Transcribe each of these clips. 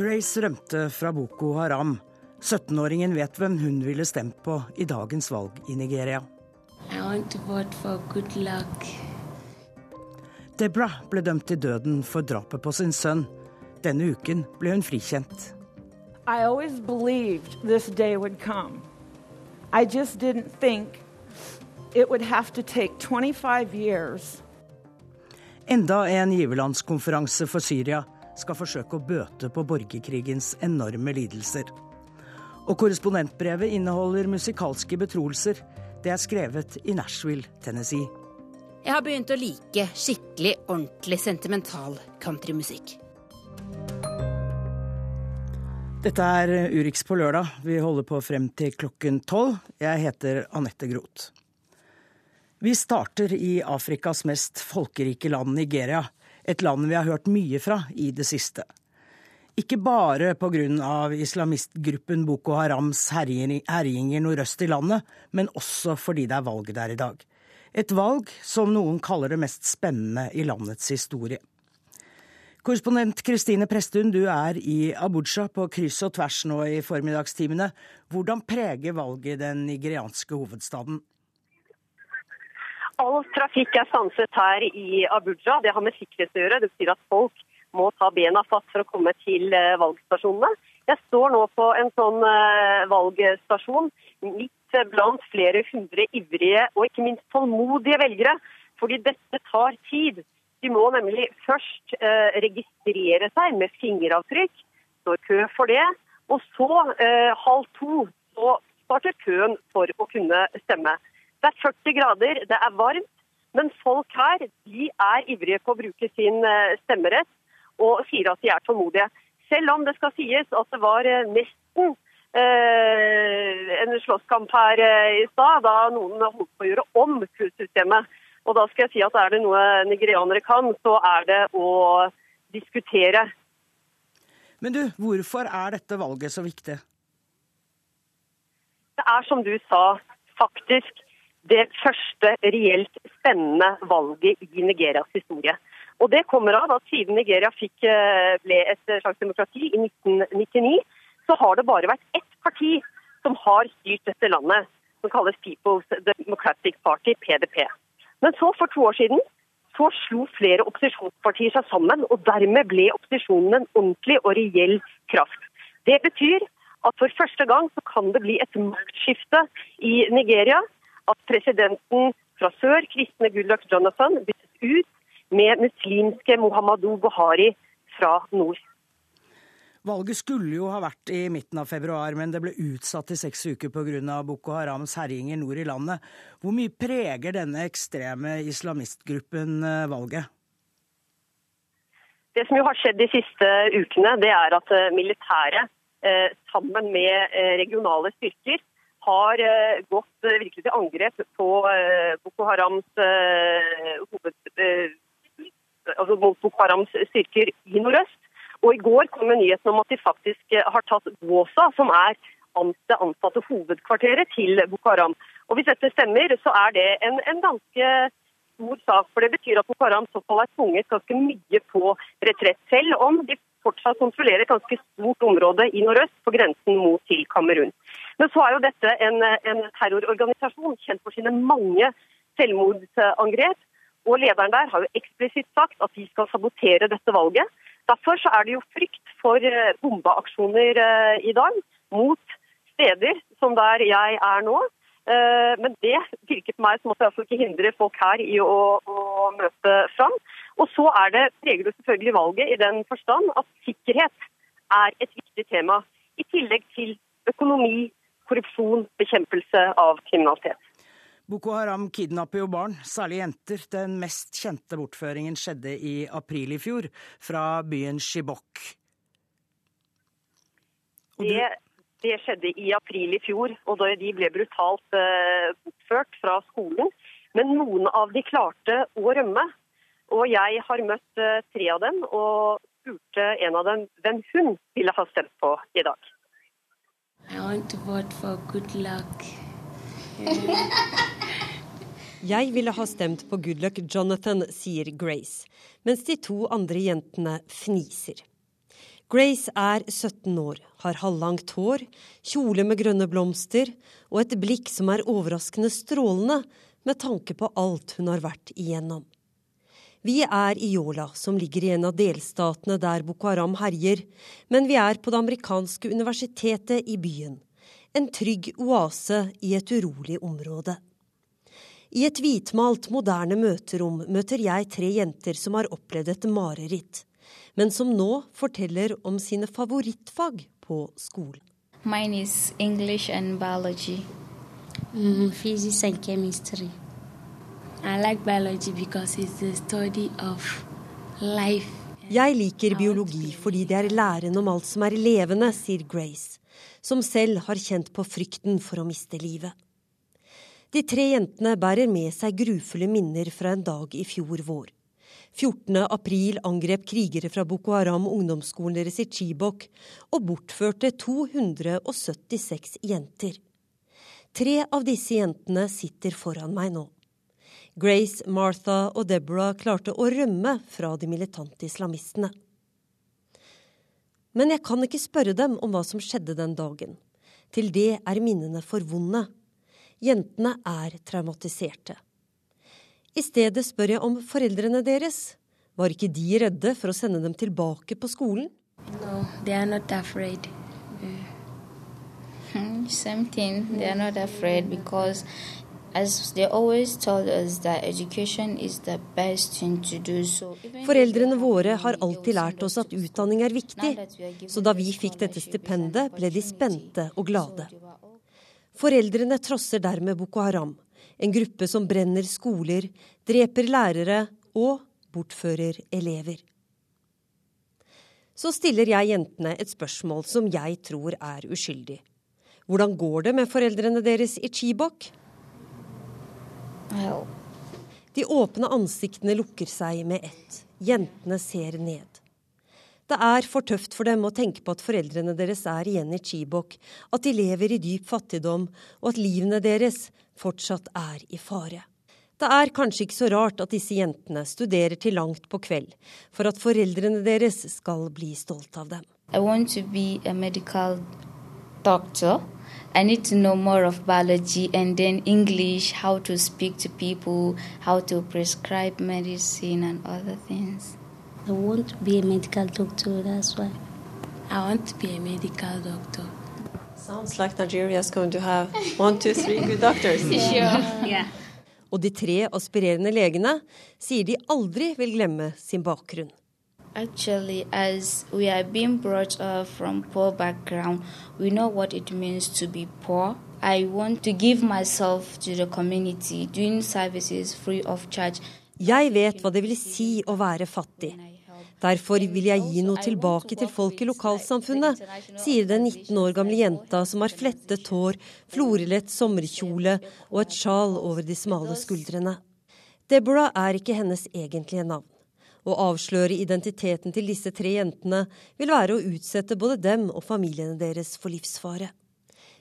Grace rømte fra Boko Haram. 17-åringen vet hvem hun ville stemt på i dagens valg i Nigeria. Debra ble dømt til døden for drapet på sin sønn. Denne uken ble hun frikjent. I always believed this day would come. I just didn't think it would have to take 25 years. Enda en giverlandskonferanse for Syria skal forsøke å bøte på borgerkrigens enorme lidelser. Og korrespondentbrevet inneholder musikalske betroelser. Det er skrevet i Nashville, Tennessee. Jeg har begynt å like skikkelig, ordentlig sentimental countrymusikk. Dette er Urix på lørdag. Vi holder på frem til klokken tolv. Jeg heter Anette Groth. Vi starter i Afrikas mest folkerike land, Nigeria. Et land vi har hørt mye fra i det siste. Ikke bare pga. islamistgruppen Boko Harams herjinger nordøst i landet, men også fordi det er valg der i dag. Et valg som noen kaller det mest spennende i landets historie. Korrespondent Kristine Presttun, du er i Abuja på kryss og tvers nå i formiddagstimene. Hvordan preger valget den nigerianske hovedstaden? All trafikk er stanset her i Abuja. Det har med sikkerhet å gjøre. Det betyr at folk må ta bena fatt for å komme til eh, valgstasjonene. Jeg står nå på en sånn eh, valgstasjon midt blant flere hundre ivrige og ikke minst tålmodige velgere. Fordi dette tar tid. De må nemlig først eh, registrere seg med fingeravtrykk, står kø for det. Og så, eh, halv to, så starter køen for å kunne stemme. Det er 40 grader, det er varmt, men folk her de er ivrige på å bruke sin eh, stemmerett og sier at de er tålmodige. Selv om det skal sies at det var eh, nesten Eh, en slåsskamp her eh, i stad, da noen holdt på å gjøre om kurssystemet. Og da skal jeg si at er det noe nigerianere kan, så er det å diskutere. Men du, hvorfor er dette valget så viktig? Det er som du sa, faktisk det første reelt spennende valget i Nigerias historie. Og det kommer av at siden Nigeria fikk, eh, ble et slags demokrati i 1999, så har det bare vært ett parti som har styrt dette landet, som kalles People's Democratic Party, PDP. Men så, for to år siden, så slo flere opposisjonspartier seg sammen, og dermed ble opposisjonen en ordentlig og reell kraft. Det betyr at for første gang så kan det bli et maktskifte i Nigeria. At presidenten fra sør, kristne Goodluck Jonathan, byttes ut med muslimske Muhammadu Buhari fra nord. Valget skulle jo ha vært i midten av februar, men det ble utsatt i seks uker pga. Boko Harams herjinger nord i landet. Hvor mye preger denne ekstreme islamistgruppen eh, valget? Det som jo har skjedd de siste ukene, det er at eh, militæret eh, sammen med regionale styrker har gått virkelig til angrep på Boko Harams, hoved, altså Boko Harams styrker i nordøst. Og I går kom nyheten om at de faktisk eh, har tatt Gåsa, som er det ansatte hovedkvarteret til Boko Haram. Og Hvis dette stemmer, så er det en, en ganske stor sak. For det betyr at Boko Haram såfall er tvunget ganske mye på retrett. Selv om de fortsatt kontrollerer et ganske stort område i nordøst, på grensen mot til Kamerun. Men så er jo dette en, en terrororganisasjon kjent for sine mange selvmordsangrep. Og lederen der har jo eksplisitt sagt at de skal sabotere dette valget. Derfor så er det jo frykt for eh, bombeaksjoner eh, i dag mot steder som der jeg er nå. Eh, men det virker på meg som at det altså ikke hindrer folk her i å, å møte fram. Og så er det, preger det selvfølgelig valget i den forstand at sikkerhet er et viktig tema. I tillegg til økonomi, korrupsjon, bekjempelse av kriminalitet. Boko Haram kidnapper jo barn, særlig jenter. Den mest kjente bortføringen skjedde i april i fjor, fra byen Shibok. Det, det, skjedde i april i fjor, og da de ble brutalt eh, bortført fra skolen. Men noen av de klarte å rømme. Og jeg har møtt uh, tre av dem, og spurte en av dem hvem hun ville ha stemt på i dag. Jeg ville ha stemt på Goodluck Jonathan, sier Grace, mens de to andre jentene fniser. Grace er 17 år, har halvlangt hår, kjole med grønne blomster og et blikk som er overraskende strålende med tanke på alt hun har vært igjennom. Vi er i Yola, som ligger i en av delstatene der Boko Haram herjer, men vi er på det amerikanske universitetet i byen. En trygg oase i et urolig område. I et hvitmalt, moderne møterom møter jeg tre jenter som har opplevd et mareritt, men som nå forteller om sine favorittfag på skolen. Mine is English and biology. Mm, physics and chemistry. I like biology because it's the study of life. Jeg liker biologi fordi det er læren om alt som er levende, sier Grace, som selv har kjent på frykten for å miste livet. De tre jentene bærer med seg grufulle minner fra en dag i fjor vår. 14. april angrep krigere fra Boko Haram ungdomsskolen deres i Chibok og bortførte 276 jenter. Tre av disse jentene sitter foran meg nå. Grace, Martha og Deborah klarte å rømme fra de militante islamistene. Men jeg kan ikke spørre dem om hva som skjedde den dagen. Til det er minnene for vonde. Jentene er traumatiserte. I stedet spør jeg om foreldrene deres. Var ikke de redde for å sende dem tilbake på skolen? No, they are not afraid. Hmm, same thing. They are not afraid because Foreldrene våre har alltid lært oss at utdanning er viktig, så da vi fikk dette stipendet, ble de spente og glade. Foreldrene trosser dermed Boko Haram, en gruppe som brenner skoler, dreper lærere og bortfører elever. Så stiller jeg jentene et spørsmål som jeg tror er uskyldig. Hvordan går det med foreldrene deres i Chibok? De åpne ansiktene lukker seg med ett. Jentene ser ned. Det er for tøft for dem å tenke på at foreldrene deres er igjen i Chibok, at de lever i dyp fattigdom, og at livene deres fortsatt er i fare. Det er kanskje ikke så rart at disse jentene studerer til langt på kveld, for at foreldrene deres skal bli stolte av dem. I want to be a. I need to know more of biology and then English, how to speak to people, how to prescribe medicine and other things. I want to be a medical doctor, that's why. I want to be a medical doctor. Sounds like Nigeria is going to have one, two, three good doctors. sure. yeah. Og de tre aspirerende legene sier de aldri vil glemme sin bakgrunn. Actually, as we are being brought up from poor background, we know what it means to be poor. I want to give myself to the community, doing services free of charge. Jeg vet hva det vil si å være fattig. Derfor vil jeg gi noe tilbake til folk i lokalsamfunnet, sier den 19 år gamle jenta som har flettet hår, florelett sommerkjole og et sjal over de smale skuldrene. Deborah er ikke hennes egentlige navn. Å avsløre identiteten til disse tre jentene vil være å utsette både dem og familiene deres for livsfare.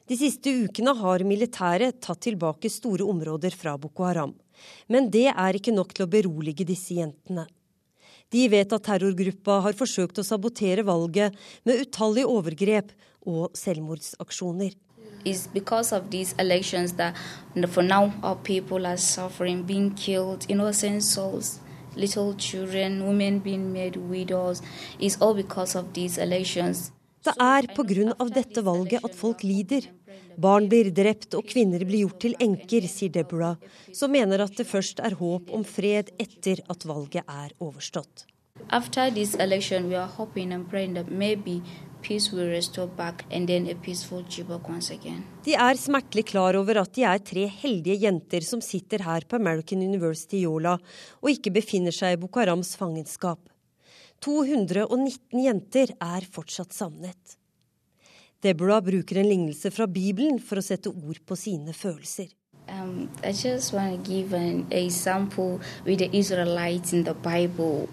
De siste ukene har militæret tatt tilbake store områder fra Boko Haram. Men det er ikke nok til å berolige disse jentene. De vet at terrorgruppa har forsøkt å sabotere valget med utallige overgrep og selvmordsaksjoner. It's because of these elections that for now little children, women being made widows, is all because of these elections. Det er pga. dette valget at folk lider. Barn blir drept og kvinner blir gjort til enker, sier Deborah, som mener at det først er håp om fred etter at valget er overstått. After this election, we are hoping and praying that maybe back and then a peaceful Chibok once again. De er smertelig klar over at de er tre heldige jenter som sitter her på American University Yola og ikke befinner seg i Bokharams fangenskap. 219 jenter er fortsatt savnet. Deborah bruker en lignelse fra Bibelen for å sette ord på sine følelser. Um, I just want to give an example with the Israelites in the Bible.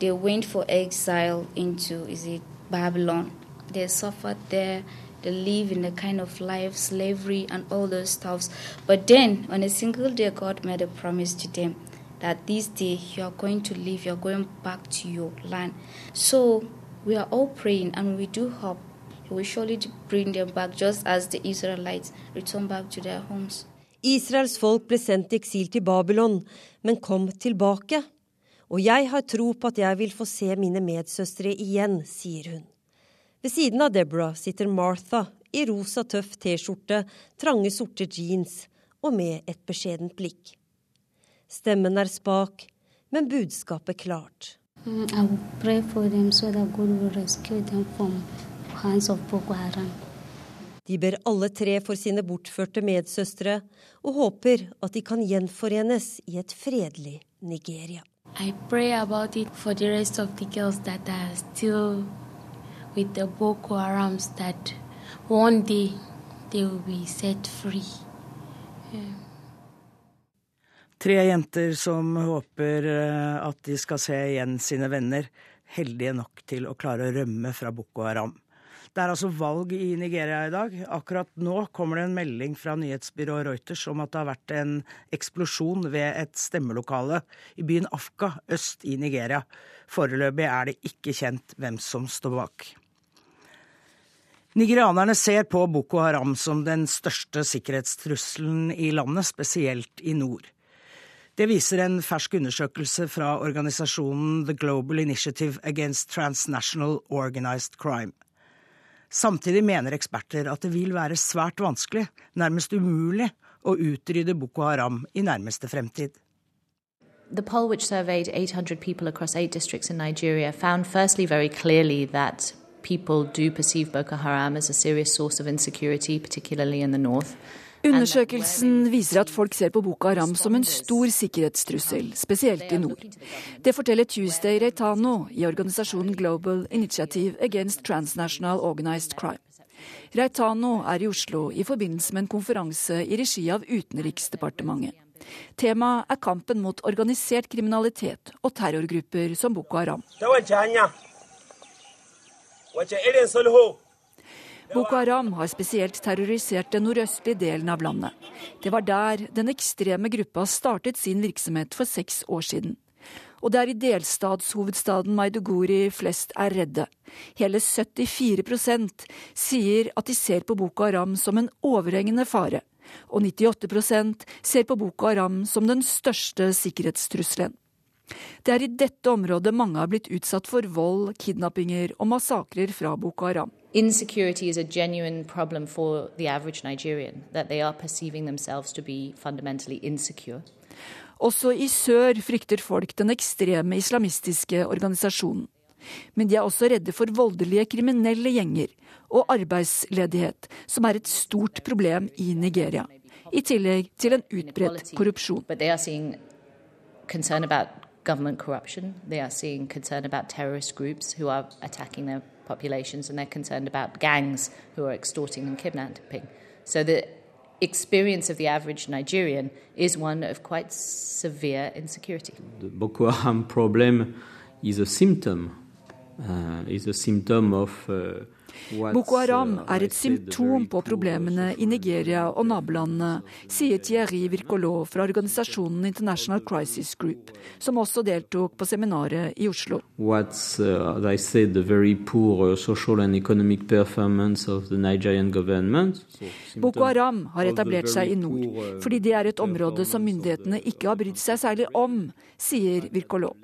They went for exile into is it Babylon. They suffered there. They live in a kind of life, slavery, and all those stuffs. But then, on a single day, God made a promise to them that this day you are going to leave, you are going back to your land. So, We are all praying and we do hope he will surely bring them back just as the Israelites return back to their homes. Israels folk ble sendt i eksil til Babylon, men kom tilbake. Og jeg har tro på at jeg vil få se mine medsøstre igjen, sier hun. Ved siden av Deborah sitter Martha i rosa tøff T-skjorte, trange sorte jeans og med et beskjedent blikk. Stemmen er spak, men budskapet klart. Mm, so De ber alle tre for sine bortførte medsøstre, og håper at de kan gjenforenes i et fredelig Nigeria. I pray about it for the rest of the girls that are still with the Boko Harams that one day they will be set free. Tre jenter som håper eh, at de skal se igjen sine venner, heldige nok til å klare å rømme fra Boko Haram. Det er altså valg i Nigeria i dag. Akkurat nå kommer det en melding fra nyhetsbyrået Reuters om at det har vært en eksplosjon ved et stemmelokale i byen Afka øst i Nigeria. Foreløpig er det ikke kjent hvem som står bak. Nigerianerne ser på Boko Haram som den største sikkerhetstrusselen i landet, spesielt i nord. Det viser en fersk undersøkelse fra organisasjonen The Global Initiative Against Transnational Organized Crime. Samtidig mener eksperter at det vil være svært vanskelig, nærmest umulig, å utrydde Boko Haram i nærmeste fremtid. The poll, which surveyed 800 people across eight districts in Nigeria, found firstly very clearly that people do perceive Boko Haram as a serious source of insecurity, particularly in the north. Undersøkelsen viser at folk ser på Boko Haram som en stor sikkerhetstrussel, spesielt i nord. Det forteller Tuesday Reitano i organisasjonen Global Initiative Against Transnational Organized Crime. Reitano er i Oslo i forbindelse med en konferanse i regi av Utenriksdepartementet. Temaet er kampen mot organisert kriminalitet og terrorgrupper som Boko Haram. Boko Haram har spesielt terrorisert den nordøstlige delen av landet. Det var der den ekstreme gruppa startet sin virksomhet for seks år siden. Og det er i delstatshovedstaden Maiduguri flest er redde. Hele 74% sier at de ser på Boko Haram som en overhengende fare. Og 98% ser på Boko Haram som den største sikkerhetstrusselen. Det er i dette området mange har blitt utsatt for vold, kidnappinger og massakrer fra Boko Haram. Insecurity is a genuine problem for the average Nigerian, that they are perceiving themselves to be fundamentally insecure. Også i sør frykter folk den ekstreme islamistiske organisasjonen. Men de er også redde for voldelige kriminelle gjenger og arbeidsledighet, som er et stort problem i Nigeria. I tillegg til en utbredt korrupsjon. Government corruption. They are seeing concern about terrorist groups who are attacking their populations, and they're concerned about gangs who are extorting and kidnapping. So the experience of the average Nigerian is one of quite severe insecurity. The Boko Haram problem is a symptom, Boko Haram er et symptom på problemene i Nigeria og nabolandene, sier Thierry Wirkolov fra organisasjonen International Crisis Group, som også deltok på seminaret i Oslo. What's, uh, said, poor, Boko Haram har etablert seg i nord, fordi det er et område som myndighetene ikke har brydd seg særlig om, sier Vircolo.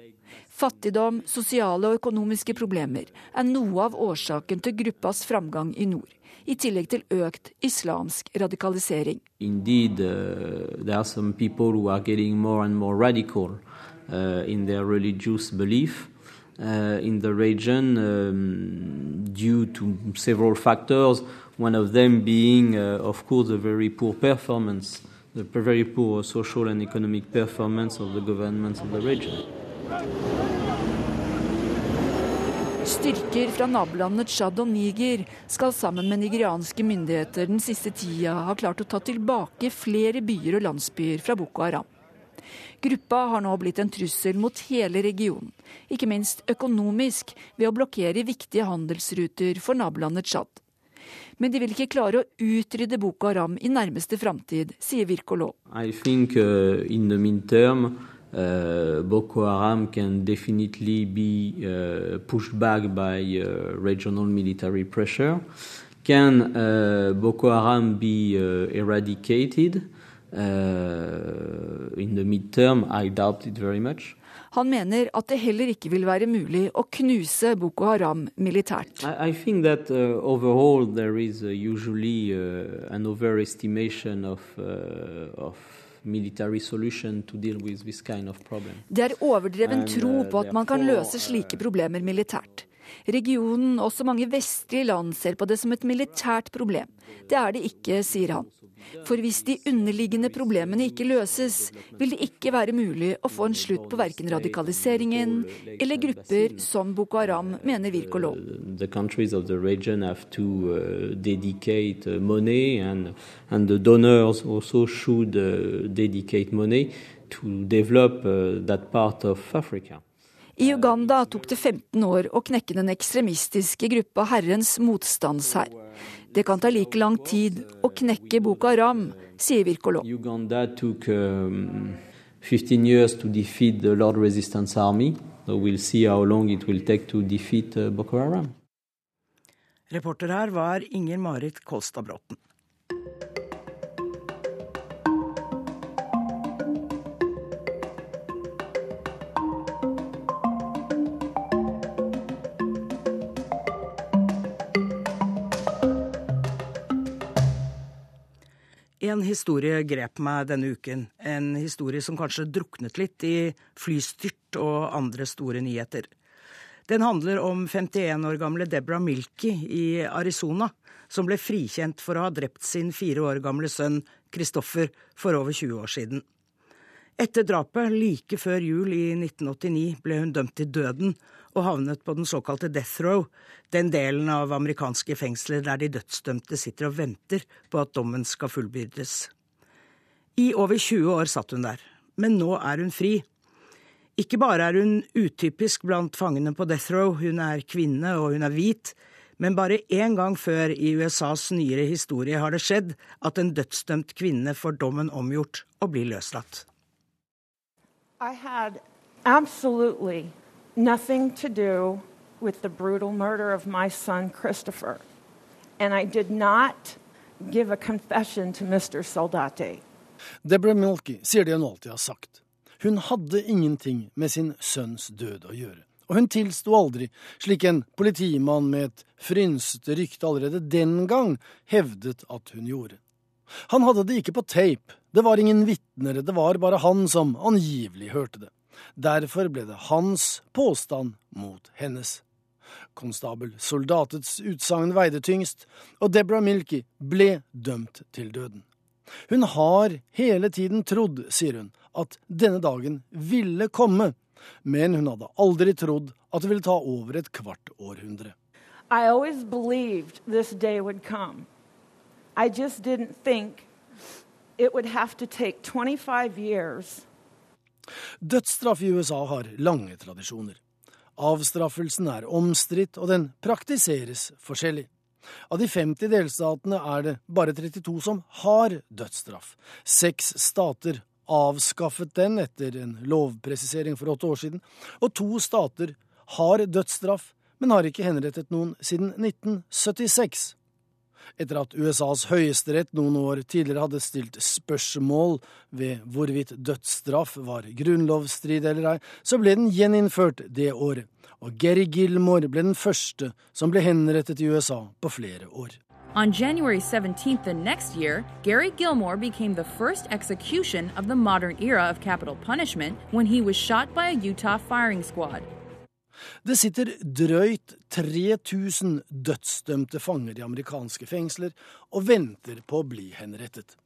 Fattigdom, sosiale og økonomiske problemer er noe av årsaken til gruppas framgang i nord. I tillegg til økt islamsk radikalisering. Indeed, uh, more more radical uh, in their religious belief uh, in the region um, due to several factors. One of them being, uh, of course, the very poor performance, the very poor social and economic performance of the governments of the region. Styrker fra nabolandene Tsjad og Niger skal sammen med nigerianske myndigheter den siste tida ha klart å ta tilbake flere byer og landsbyer fra Boko Haram. Gruppa har nå blitt en trussel mot hele regionen, ikke minst økonomisk ved å blokkere viktige handelsruter for nabolandet Tsjad. Men de vil ikke klare å utrydde Boko Haram i nærmeste framtid, sier think, uh, Uh, Boko Haram can definitely be uh, pushed back by uh, regional military pressure. Can Boko Haram be eradicated in the midterm? I doubt it very much. Han mener at det heller ikke vil være mulig å knuse Boko Haram militært. I, I think that uh, overall there is uh, usually uh, an overestimation of, of det er overdreven tro uh, på at man kan løse slike problemer militært. Regionen, også mange vestlige land, ser på det som et militært problem. Det er det ikke, sier han. For hvis de underliggende problemene ikke løses, vil det ikke være mulig å få en slutt på verken radikaliseringen eller grupper som Boko Haram mener virker lov. The countries of the region have to uh, dedicate uh, money, and, and the donors also should uh, dedicate money to develop that part of Africa. I Uganda tok det 15 år å knekke den ekstremistiske gruppa Herrens motstandshær. Det kan ta like lang tid å knekke Boko Haram, sier Virkolo. Uganda tok um, 15 år to defeat the Lord Resistance Army. So we'll see how long it will take to defeat uh, Boko Haram. Reporter her var Inger Marit Kolstad Bråten. En historie grep meg denne uken. En historie som kanskje druknet litt i flystyrt og andre store nyheter. Den handler om 51 år gamle Deborah Milky i Arizona, som ble frikjent for å ha drept sin fire år gamle sønn Christoffer for over 20 år siden. Etter drapet, like før jul i 1989, ble hun dømt til døden og havnet på den såkalte death row, den delen av amerikanske fengsler der de dødsdømte sitter og venter på at dommen skal fullbyrdes. I over 20 år satt hun der, men nå er hun fri. Ikke bare er hun utypisk blant fangene på death row, hun er kvinne og hun er hvit, men bare én gang før i USAs nyere historie har det skjedd at en dødsdømt kvinne får dommen omgjort og blir løslatt. I had absolutely nothing to do with the brutal murder of my son Christopher. And I did not give a confession to Mr. Soldati. Deborah Milky sier det hun alltid har sagt. Hun hadde ingenting med sin sønns død å gjøre. Og hun tilsto aldri, slik en politimann med et frynsete rykte allerede den gang hevdet at hun gjorde. Han hadde det ikke på tape, det var ingen vitner, det var bare han som angivelig hørte det. Derfor ble det hans påstand mot hennes. Konstabel Soldatets utsagn veide tyngst, og Deborah Milky ble dømt til døden. Hun har hele tiden trodd, sier hun, at denne dagen ville komme, men hun hadde aldri trodd at det ville ta over et kvart århundre. I always believed this day would come. I just didn't think it would have to take 25 years Dødsstraff i USA har lange tradisjoner. Avstraffelsen er omstridt, og den praktiseres forskjellig. Av de 50 delstatene er det bare 32 som har dødsstraff. Seks stater avskaffet den etter en lovpresisering for åtte år siden, og to stater har dødsstraff, men har ikke henrettet noen siden 1976 etter at USAs høyesterett noen år tidligere hadde stilt spørsmål ved hvorvidt dødsstraff var grunnlovsstrid eller ei, så ble den gjeninnført det året, og Gary Gilmore ble den første som ble henrettet i USA på flere år. On January 17th the next year, Gary Gilmore became the first execution of the modern era of capital punishment when he was shot by a Utah firing squad. Det sitter drøyt 3000 dødsdømte fanger i amerikanske fengsler og venter på å bli henrettet.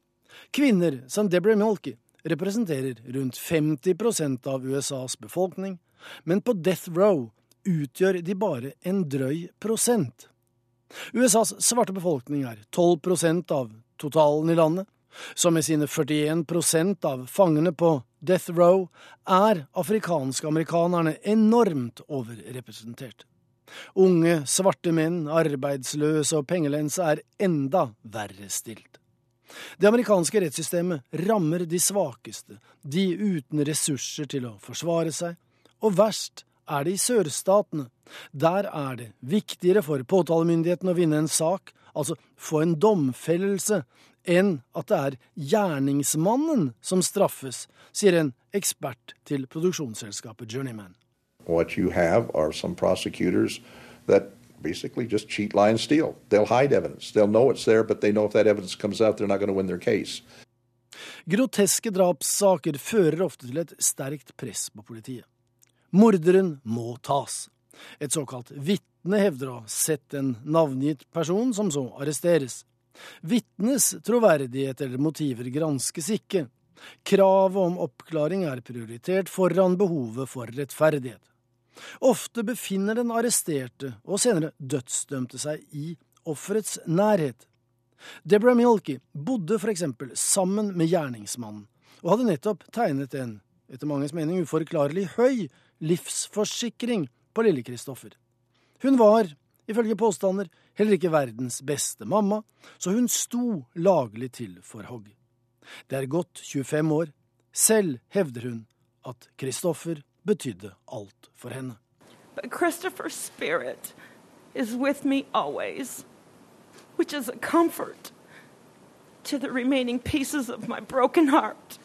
Kvinner som Deborah Milky representerer rundt 50% av USAs befolkning, men på death row utgjør de bare en drøy prosent. USAs svarte befolkning er 12% av totalen i landet, som med sine 41% av fangene på death row, er afrikansk-amerikanerne enormt overrepresentert. Unge, svarte menn, arbeidsløse og pengelense er enda verre stilt. Det amerikanske rettssystemet rammer de svakeste, de uten ressurser til å forsvare seg, og verst er det i sørstatene. Der er det viktigere for påtalemyndigheten å vinne en sak, altså få en domfellelse, enn at det er gjerningsmannen som straffes, sier en ekspert til produksjonsselskapet Journeyman. What you have are some prosecutors that basically just cheat, lie, and steal. They'll hide evidence. They'll know it's there, but they know if that evidence comes out, they're not going to win their case. Groteske drapssaker fører ofte til et sterkt press på politiet. Morderen må tas. Et såkalt vitne hevder å ha sett en navngitt person, som så arresteres. Vitnes troverdighet eller motiver granskes ikke. Kravet om oppklaring er prioritert foran behovet for rettferdighet. Ofte befinner den arresterte og senere dødsdømte seg i offerets nærhet. Deborah Milky bodde for eksempel sammen med gjerningsmannen, og hadde nettopp tegnet en, etter manges mening uforklarlig høy, livsforsikring på lille Kristoffer. Hun var, ifølge påstander, heller ikke verdens beste mamma, så hun sto laglig til for hogg. Det er gått 25 år. Selv hevder hun at Kristoffer betydde alt for henne. But Christopher's spirit is with me always, which is a comfort to the remaining pieces of my broken heart.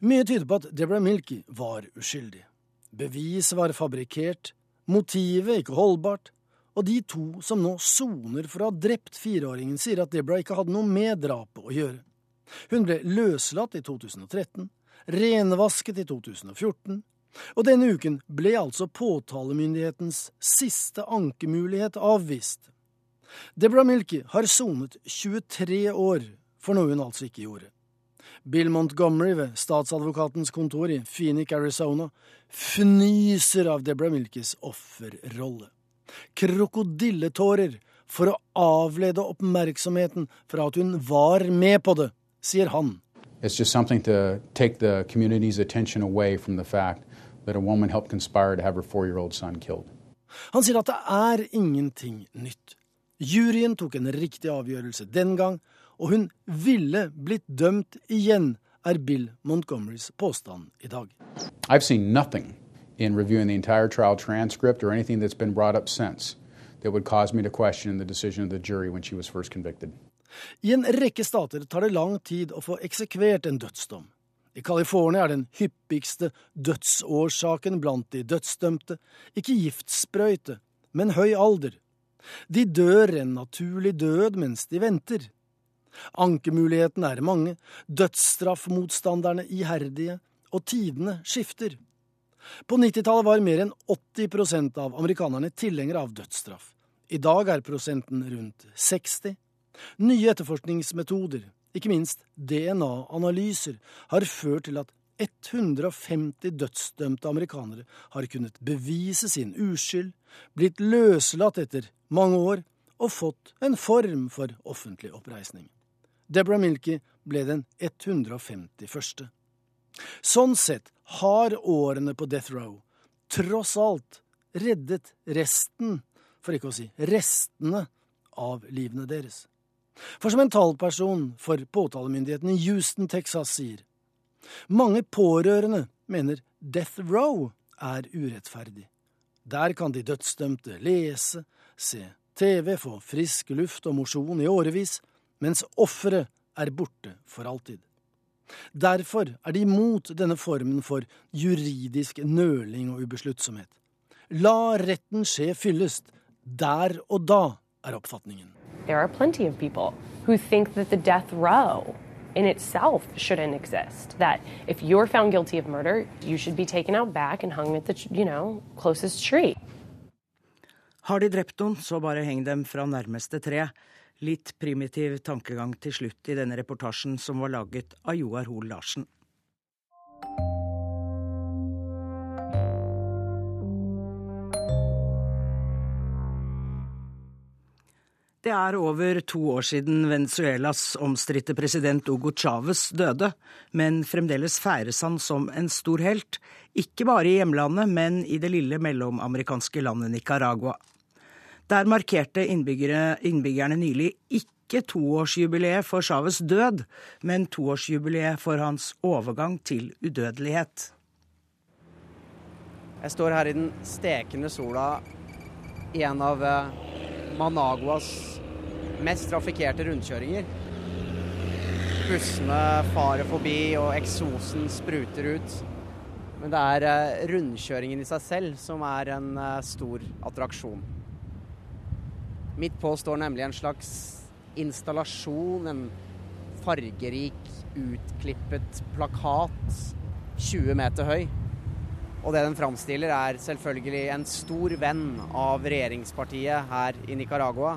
Mye tyder på at Deborah Milky var uskyldig. Bevis var fabrikkert, motivet ikke holdbart, og de to som nå soner for å ha drept fireåringen, sier at Deborah ikke hadde noe med drapet å gjøre. Hun ble løslatt i 2013, renvasket i 2014, og denne uken ble altså påtalemyndighetens siste ankemulighet avvist. Deborah Milky har sonet 23 år for noe hun altså ikke gjorde. Bill Montgomery ved statsadvokatens kontor i Phoenix, Arizona, fnyser av Deborah Milkys offerrolle. Krokodilletårer for å avlede oppmerksomheten fra at hun var med på det, sier han. It's just something to take the community's attention away from the fact that a woman helped conspire to have her four-year-old son killed. Han sier at det er ingenting nytt. Juryen tok en riktig avgjørelse den gang, og hun ville blitt dømt igjen, er Bill Montgomerys påstand i dag. I've seen nothing in reviewing the entire trial transcript or anything that's been brought up since that would cause me to question the decision of the jury when she was first convicted. I en rekke stater tar det lang tid å få eksekvert en dødsdom. I California er den hyppigste dødsårsaken blant de dødsdømte ikke giftsprøyte, men høy alder. De dør en naturlig død mens de venter. Ankemulighetene er mange, dødsstraffmotstanderne iherdige, og tidene skifter. På 90-tallet var mer enn 80% av amerikanerne tilhengere av dødsstraff. I dag er prosenten rundt 60. Nye etterforskningsmetoder, ikke minst DNA-analyser, har ført til at 150 dødsdømte amerikanere har kunnet bevise sin uskyld, blitt løslatt etter mange år og fått en form for offentlig oppreisning. Deborah Milkey ble den 151. Sånn sett har årene på death row tross alt reddet resten, for ikke å si restene, av livene deres. For som en talperson for påtalemyndigheten i Houston, Texas, sier mange pårørende mener death row er urettferdig. Der kan de dødsdømte lese, se TV, få frisk luft og mosjon i årevis, mens offeret er borte for alltid. Derfor er de imot denne formen for juridisk nøling og ubesluttsomhet. La retten skje fyllest. Der og da, er oppfatningen. There are plenty of people who think that the death row in itself shouldn't exist. That if you're found guilty of murder, you should be taken out back and hung at the, you know, closest tree. Har de drept noen, så bare heng dem fra nærmeste tre. Litt primitiv tankegang til slutt i denne reportasjen som var laget av Joar Hoel Larsen. Det er over to år siden Venezuelas omstridte president Hugo Chávez døde, men fremdeles feires han som en stor helt, ikke bare i hjemlandet, men i det lille mellomamerikanske landet Nicaragua. Der markerte innbyggerne nylig ikke toårsjubileet for Chávez død, men toårsjubileet for hans overgang til udødelighet. Jeg står her i den stekende sola i en av eh, Managuas mest trafikkerte rundkjøringer. Bussene farer forbi, og eksosen spruter ut. Men det er eh, rundkjøringen i seg selv som er en eh, stor attraksjon. Midt på står nemlig en slags installasjon, en fargerik, utklippet plakat 20 meter høy. Og det den framstiller, er selvfølgelig en stor venn av regjeringspartiet her i Nicaragua.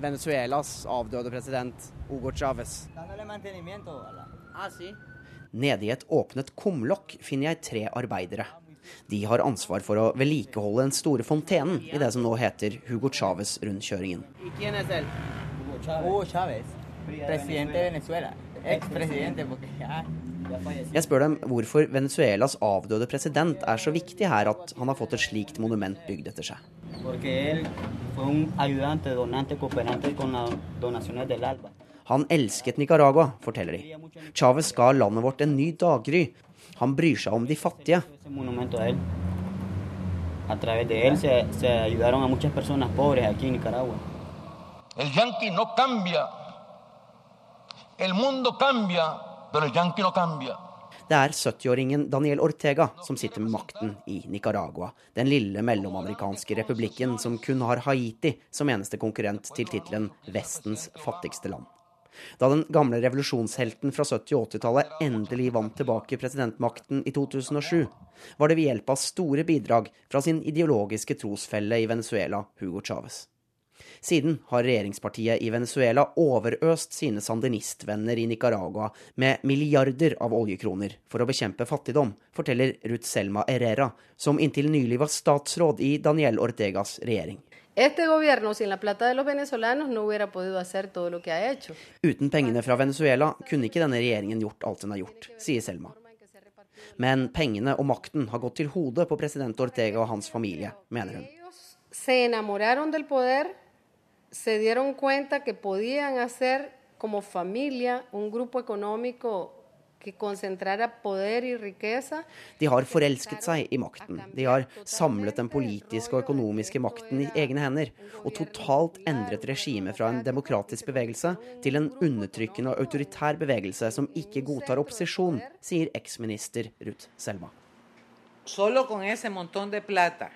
Venezuelas avdøde president Hugo Chávez. Nede i et åpnet kumlokk finner jeg tre arbeidere. De har ansvar for å vedlikeholde den store fontenen i det som nå heter Hugo Chávez-rundkjøringen. Jeg spør dem hvorfor Venezuelas avdøde president er så viktig her at han har fått et slikt monument bygd etter seg. Han elsket Nicaragua, forteller de. Chávez ga landet vårt en ny daggry. Han bryr seg om de fattige. El yanqui no cambia. El mundo cambia, pero el yanqui no cambia. Det er 70-åringen Daniel Ortega som sitter med makten i Nicaragua, den lille mellomamerikanske republikken som kun har Haiti som eneste konkurrent til tittelen 'Vestens fattigste land'. Da den gamle revolusjonshelten fra 70- og 80-tallet endelig vant tilbake presidentmakten i 2007, var det ved hjelp av store bidrag fra sin ideologiske trosfelle i Venezuela, Hugo Chávez. Siden har regjeringspartiet i Venezuela overøst sine sandinistvenner i Nicaragua med milliarder av oljekroner for å bekjempe fattigdom, forteller Ruth Selma Herrera, som inntil nylig var statsråd i Daniel Ortegas regjering. Este gobierno sin la plata de los venezolanos no hubiera podido hacer todo lo que ha hecho. Uten pengene fra Venezuela kunne ikke denne regjeringen gjort alt den har gjort, sier Selma. Men pengene og makten har gått til hodet på president Ortega og hans familie, mener hun. Se enamoraron del poder, se dieron cuenta que podían hacer como familia un grupo económico De har forelsket seg i makten. De har samlet den politiske og økonomiske makten i egne hender, og totalt endret regimet fra en demokratisk bevegelse til en undertrykkende og autoritær bevegelse som ikke godtar opposisjon, sier eksminister Ruth Selma. Solo con ese montón de plata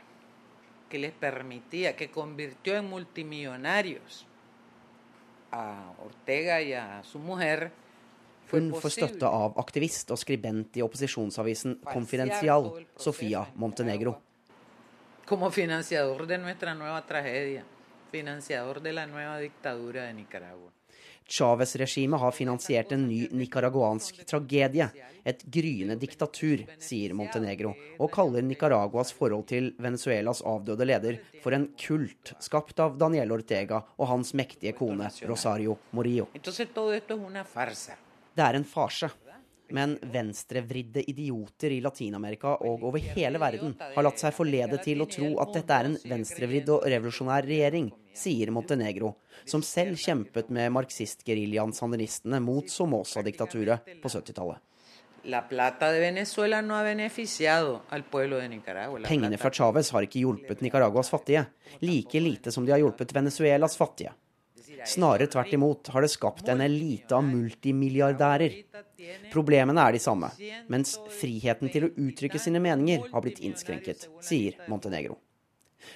que les permitía, que convirtió en multimillonarios a Ortega y a su mujer, Hun får støtte av aktivist og skribent i opposisjonsavisen Confidencial, Sofia Montenegro. Como financiador de nuestra nueva tragedia, financiador de la nueva dictadura de Nicaragua. Chávez-regimet har finansiert en ny nicaraguansk tragedie, et gryende diktatur, sier Montenegro, og kaller Nicaraguas forhold til Venezuelas avdøde leder for en kult skapt av Daniel Ortega og hans mektige kone Rosario Morillo. Entonces Det er en farse. Men venstrevridde idioter i Latin-Amerika og over hele verden har latt seg forlede til å tro at dette er en venstrevridd og revolusjonær regjering, sier Montenegro, som selv kjempet med marxistgeriljaen sandinistene mot Somoza-diktaturet på 70-tallet. La plata de Venezuela no ha beneficiado al pueblo de Nicaragua. La Pengene fra Chávez har ikke hjulpet Nicaraguas fattige, like lite som de har hjulpet Venezuelas fattige. Snarere tvert imot har det skapt en elite av multimilliardærer. Problemene er de samme, mens friheten til å uttrykke sine meninger har blitt innskrenket, sier Montenegro.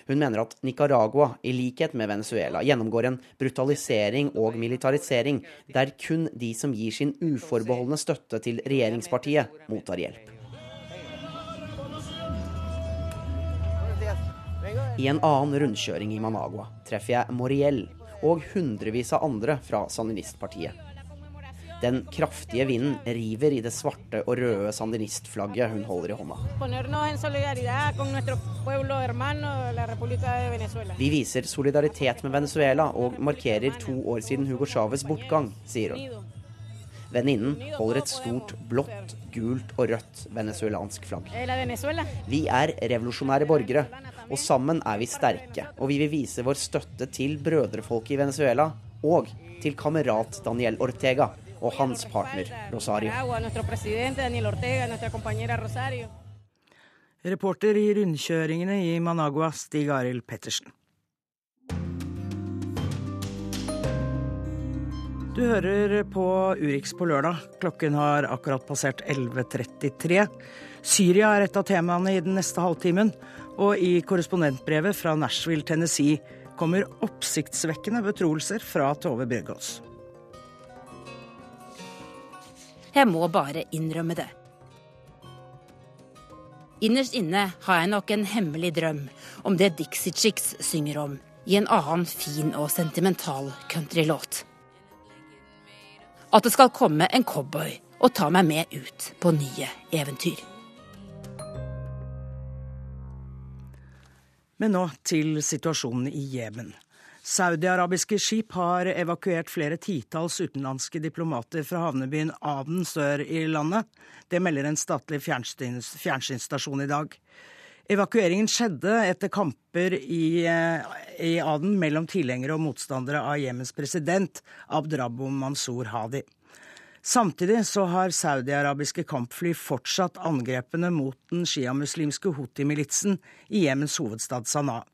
Hun mener at Nicaragua, i likhet med Venezuela, gjennomgår en brutalisering og militarisering, der kun de som gir sin uforbeholdne støtte til regjeringspartiet, mottar hjelp. I en annen rundkjøring i Managua treffer jeg Moriel og hundrevis av andre fra sandinistpartiet. Den kraftige vinden river i det svarte og røde sandinistflagget hun holder i hånda. Vi viser solidaritet med Venezuela og markerer to år siden Hugo Chávez' bortgang, sier hun. Venninnen holder et stort blått, gult og rødt venezuelansk flagg. Eh. Vi er revolusjonære borgere, og sammen er vi sterke. Og vi vil vise vår støtte til brødrefolket i Venezuela og til kamerat Daniel Ortega og hans partner Rosario. Reporter i rundkjøringene i Managua, Stig Arild Pettersen. Du hører på Urix på lørdag. Klokken har akkurat passert 11.33. Syria er et av temaene i den neste halvtimen. Og i korrespondentbrevet fra Nashville, Tennessee, kommer oppsiktsvekkende betroelser fra Tove Bjørgaas. Jeg må bare innrømme det. Innerst inne har jeg nok en hemmelig drøm om det Dixie Chicks synger om i en annen fin og sentimental countrylåt. At det skal komme en cowboy og ta meg med ut på nye eventyr. Men nå til situasjonen i Jemen. Saudi-arabiske skip har evakuert flere titalls utenlandske diplomater fra havnebyen Aden sør i landet. Det melder en statlig fjernsynsstasjon i dag. Evakueringen skjedde etter kamper i, eh, i Aden mellom tilhengere og motstandere av Jemens president Abdrabbo Mansour Hadi. Samtidig så har saudi-arabiske kampfly fortsatt angrepene mot den sjiamuslimske Houthi-militsen i Jemens hovedstad Sanaa.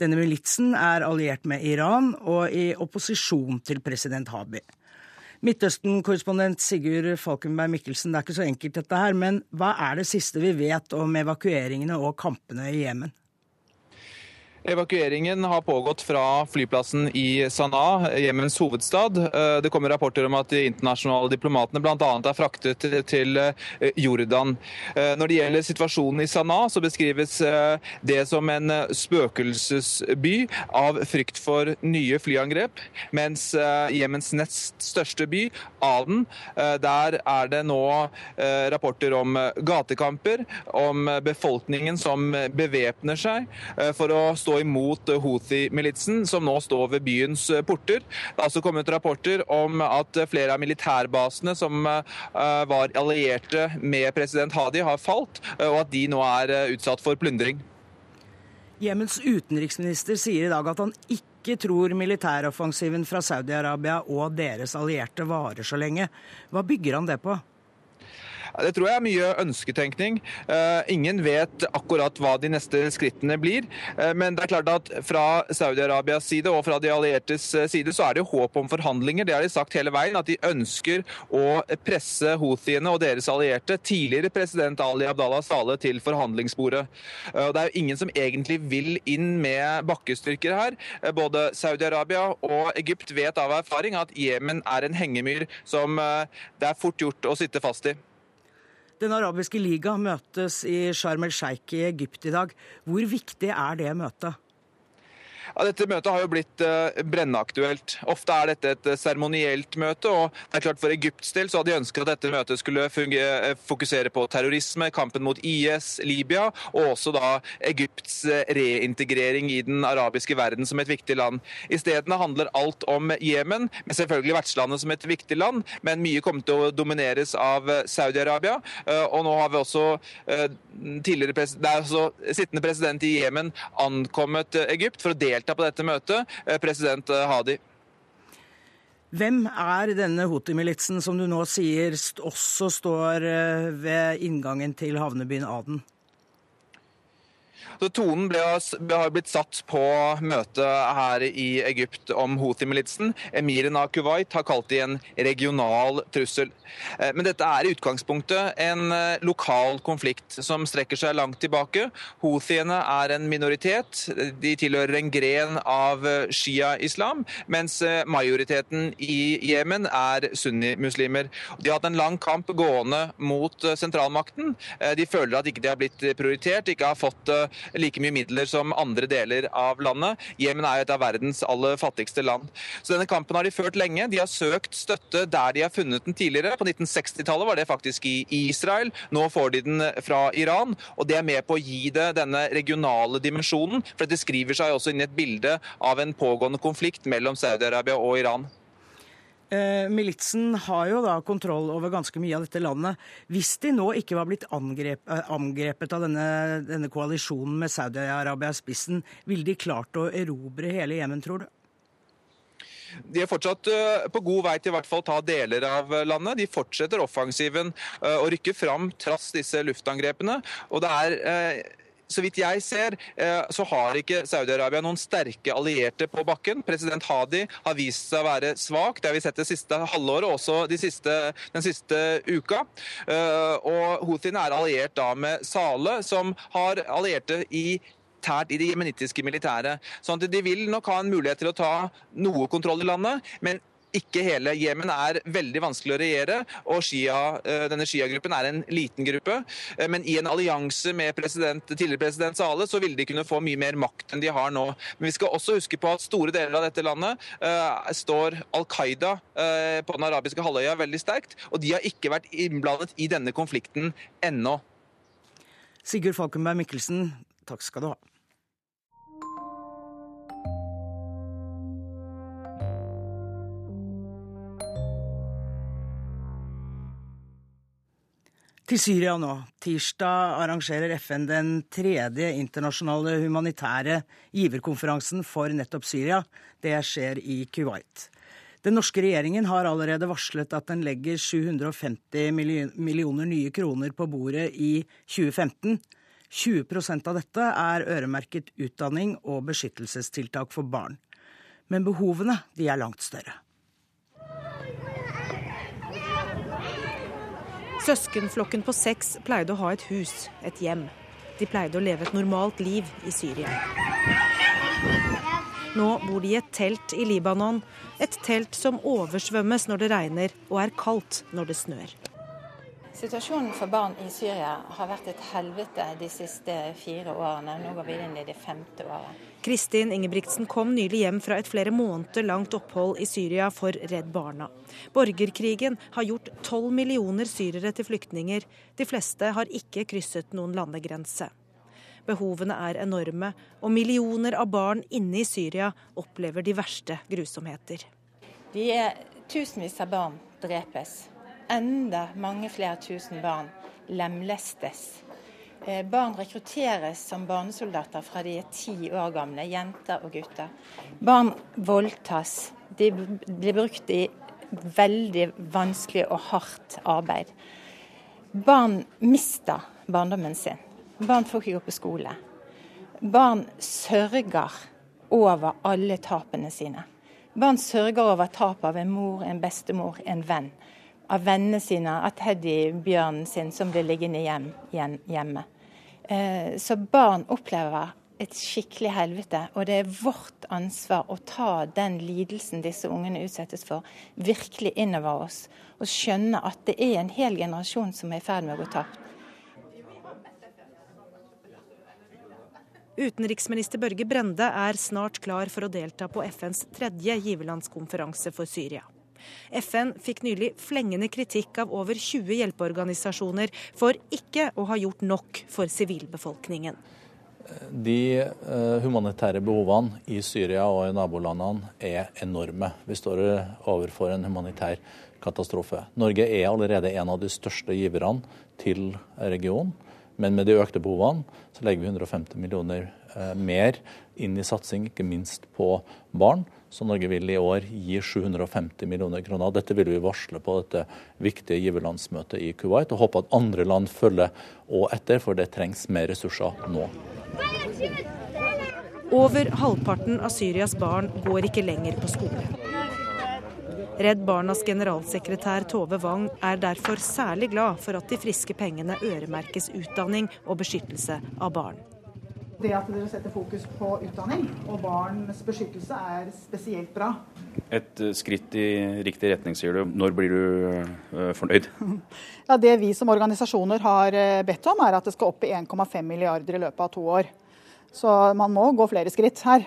Denne militsen er alliert med Iran og i opposisjon til president Habi. Midtøsten-korrespondent Sigurd Falkenberg Mikkelsen, det er ikke så enkelt dette her, men hva er det siste vi vet om evakueringene og kampene i Jemen? Evakueringen har pågått fra flyplassen i Sanaa, Jemens hovedstad. Eh, det kommer rapporter om at de internasjonale diplomatene bl.a. er fraktet til eh, Jordan. Eh, når det gjelder situasjonen i Sanaa, så beskrives det som en spøkelsesby av frykt for nye flyangrep. Mens Jemens nest største by, Aden, der er det nå rapporter om gatekamper, om befolkningen som bevæpner seg for å stå stå imot Houthi-militsen, som nå står ved byens porter. Det har også kommet rapporter om at flere av militærbasene som eh, var allierte med president Hadi, har falt, eh, og at de nå er eh, utsatt for plundring. Jemens utenriksminister sier i dag at han ikke tror militæroffensiven fra Saudi-Arabia og deres allierte varer så lenge. Hva bygger han det på? Det tror jeg er mye ønsketenkning. Eh, ingen vet akkurat hva de neste skrittene blir. Eh, men det er klart at fra Saudi-Arabias side og fra de alliertes eh, side så er det håp om forhandlinger. Det har de sagt hele veien, at de ønsker å presse houthiene og deres allierte, tidligere president Ali Abdallah Saleh, til forhandlingsbordet. Det er jo ingen som egentlig vil inn med bakkestyrker her. Både Saudi-Arabia og Egypt vet av erfaring at Jemen er en hengemyr som det er fort gjort å sitte fast i. Den arabiske liga møtes i Sharm el-Sheikh i Egypt i dag. Hvor viktig er det møtet? Ja, dette møtet har jo blitt uh, brennaktuelt. Ofte er dette et uh, seremonielt møte. og det er klart For Egypts del så hadde de ønsket at dette møtet skulle uh, fokusere på terrorisme, kampen mot IS, Libya, og også da Egypts reintegrering i den arabiske verden som et viktig land. Isteden handler alt om Jemen, med selvfølgelig vertslandet som et viktig land, men mye kommer til å domineres av Saudi-Arabia. og nå har vi også tidligere det er også sittende president i Jemen ankommet Egypt for å delta delta på dette møtet, eh, president eh, Hadi. Hvem er denne Houthi-militsen som du nå sier også står eh, ved inngangen til havnebyen Aden? Så Tonen ble, har blitt satt på møtet her i Egypt om Houthi-militsen. Emiren av Kuwait har kalt det en regional trussel. Eh, men dette er i utgangspunktet en eh, lokal konflikt som strekker seg langt tilbake. Houthiene er en minoritet. De tilhører en gren av eh, shia-islam, mens majoriteten i Jemen er sunnimuslimer. De har hatt en lang kamp gående mot sentralmakten. De føler at ikke de har blitt prioritert, ikke har fått like mye midler som andre deler av landet. Jemen er et av verdens aller fattigste land. Så denne kampen har de ført lenge. De har søkt støtte der de har funnet den tidligere. På 1960-tallet var det faktisk i Israel. Nå får de den fra Iran. Og det er med på å gi det denne regionale dimensjonen, for det skriver seg også inn i et bilde av en pågående konflikt mellom Saudi-Arabia og Iran. Eh, militsen har jo da kontroll over ganske mye av dette landet. Hvis de nå ikke var blitt angrep, eh, angrepet av denne, denne koalisjonen med Saudi-Arabia i spissen, ville de klart å erobre hele Jemen, tror du? De er fortsatt eh, på god vei til i hvert fall ta deler av landet. De fortsetter offensiven og rykker fram trass disse luftangrepene. Og det er så vidt jeg ser, så har ikke Saudi-Arabia noen sterke allierte på bakken. President Hadi har vist seg å være svak. Det har vi sett det siste halvåret, også de siste, den siste uka. Og Houthiene er alliert da med Sale, som har allierte i i det jemenittiske militæret. Sånn at De vil nok ha en mulighet til å ta noe kontroll i landet, men ikke hele. Jemen er veldig vanskelig å regjere, og Shia, eh, denne Shia-gruppen er en liten gruppe. Eh, men i en allianse med president, tidligere president Saleh så ville de kunne få mye mer makt enn de har nå. Men vi skal også huske på at store deler av dette landet uh, står Al Qaida uh, på den arabiske halvøya veldig sterkt, og de har ikke vært innblandet i denne konflikten ennå. Sigurd Falkenberg Mikkelsen, takk skal du ha. Til Syria nå. Tirsdag arrangerer FN den tredje internasjonale humanitære giverkonferansen for nettopp Syria. Det skjer i Kuwait. Den norske regjeringen har allerede varslet at den legger 750 millioner nye kroner på bordet i 2015. 20% av dette er øremerket utdanning og beskyttelsestiltak for barn. Men behovene er langt større. Søskenflokken på seks pleide å ha et hus, et hjem. De pleide å leve et normalt liv i Syria. Nå bor de i et telt i Libanon, et telt som oversvømmes når det regner og er kaldt når det snør. Situasjonen for barn i Syria har vært et helvete de siste fire årene. Nå går vi inn i det femte året. Kristin Ingebrigtsen kom nylig hjem fra et flere måneder langt opphold i Syria for Redd Barna. Borgerkrigen har gjort tolv millioner syrere til flyktninger. De fleste har ikke krysset noen landegrense. Behovene er enorme, og millioner av barn inne i Syria opplever de verste grusomheter. De er Tusenvis av barn drepes enda mange flere tusen barn lemlestes. Eh, barn rekrutteres som barnesoldater fra de er ti år gamle, jenter og gutter. Barn voldtas. De blir brukt i veldig vanskelig og hardt arbeid. Barn mister barndommen sin. Barn får ikke gå på skole. Barn sørger over alle tapene sine. Barn sørger over tap av en mor, en bestemor, en venn av vennene sine, av teddybjørnen sin som blir liggende hjem, hjemme. Eh, så barn opplever et skikkelig helvete, og det er vårt ansvar å ta den lidelsen disse ungene utsettes for, virkelig innover oss. Og skjønne at det er en hel generasjon som er i ferd med å gå tapt. Utenriksminister Børge Brende er snart klar for å delta på FNs tredje giverlandskonferanse for Syria. FN fikk nylig flengende kritikk av over 20 hjelpeorganisasjoner for ikke å ha gjort nok for sivilbefolkningen. De eh, humanitære behovene i Syria og i nabolandene er enorme. Vi står overfor en humanitær katastrofe. Norge er allerede en av de største giverne til regionen. Men med de økte behovene så legger vi 150 millioner eh, mer inn i satsing, ikke minst på barn. Så Norge vil i år gi 750 millioner kroner. Dette vil vi varsle på dette viktige giverlandsmøtet i Kuwait, og håpe at andre land følger og etter, for det trengs mer ressurser nå. Over halvparten av Syrias barn går ikke lenger på skole. Redd Barnas generalsekretær Tove Wang er derfor særlig glad for at de friske pengene øremerkes utdanning og beskyttelse av barn. Det at dere setter fokus på utdanning og barns beskyttelse er spesielt bra. Et eh, skritt i riktig retning, sier du. Når blir du uh, fornøyd? Ja, Det vi som organisasjoner har eh, bedt om, er at det skal opp i 1,5 milliarder i løpet av to år. Så man må gå flere skritt her.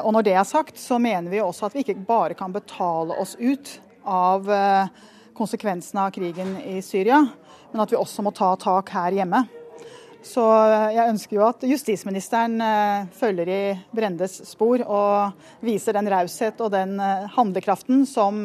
Og når det er sagt, så mener vi også at vi ikke bare kan betale oss ut av konsekvensene av krigen i Syria, men at vi også må ta tak her hjemme. Så eh, jeg ønsker jo at justisministeren eh, følger i Brendes spor og viser den raushet og den eh, handlekraften som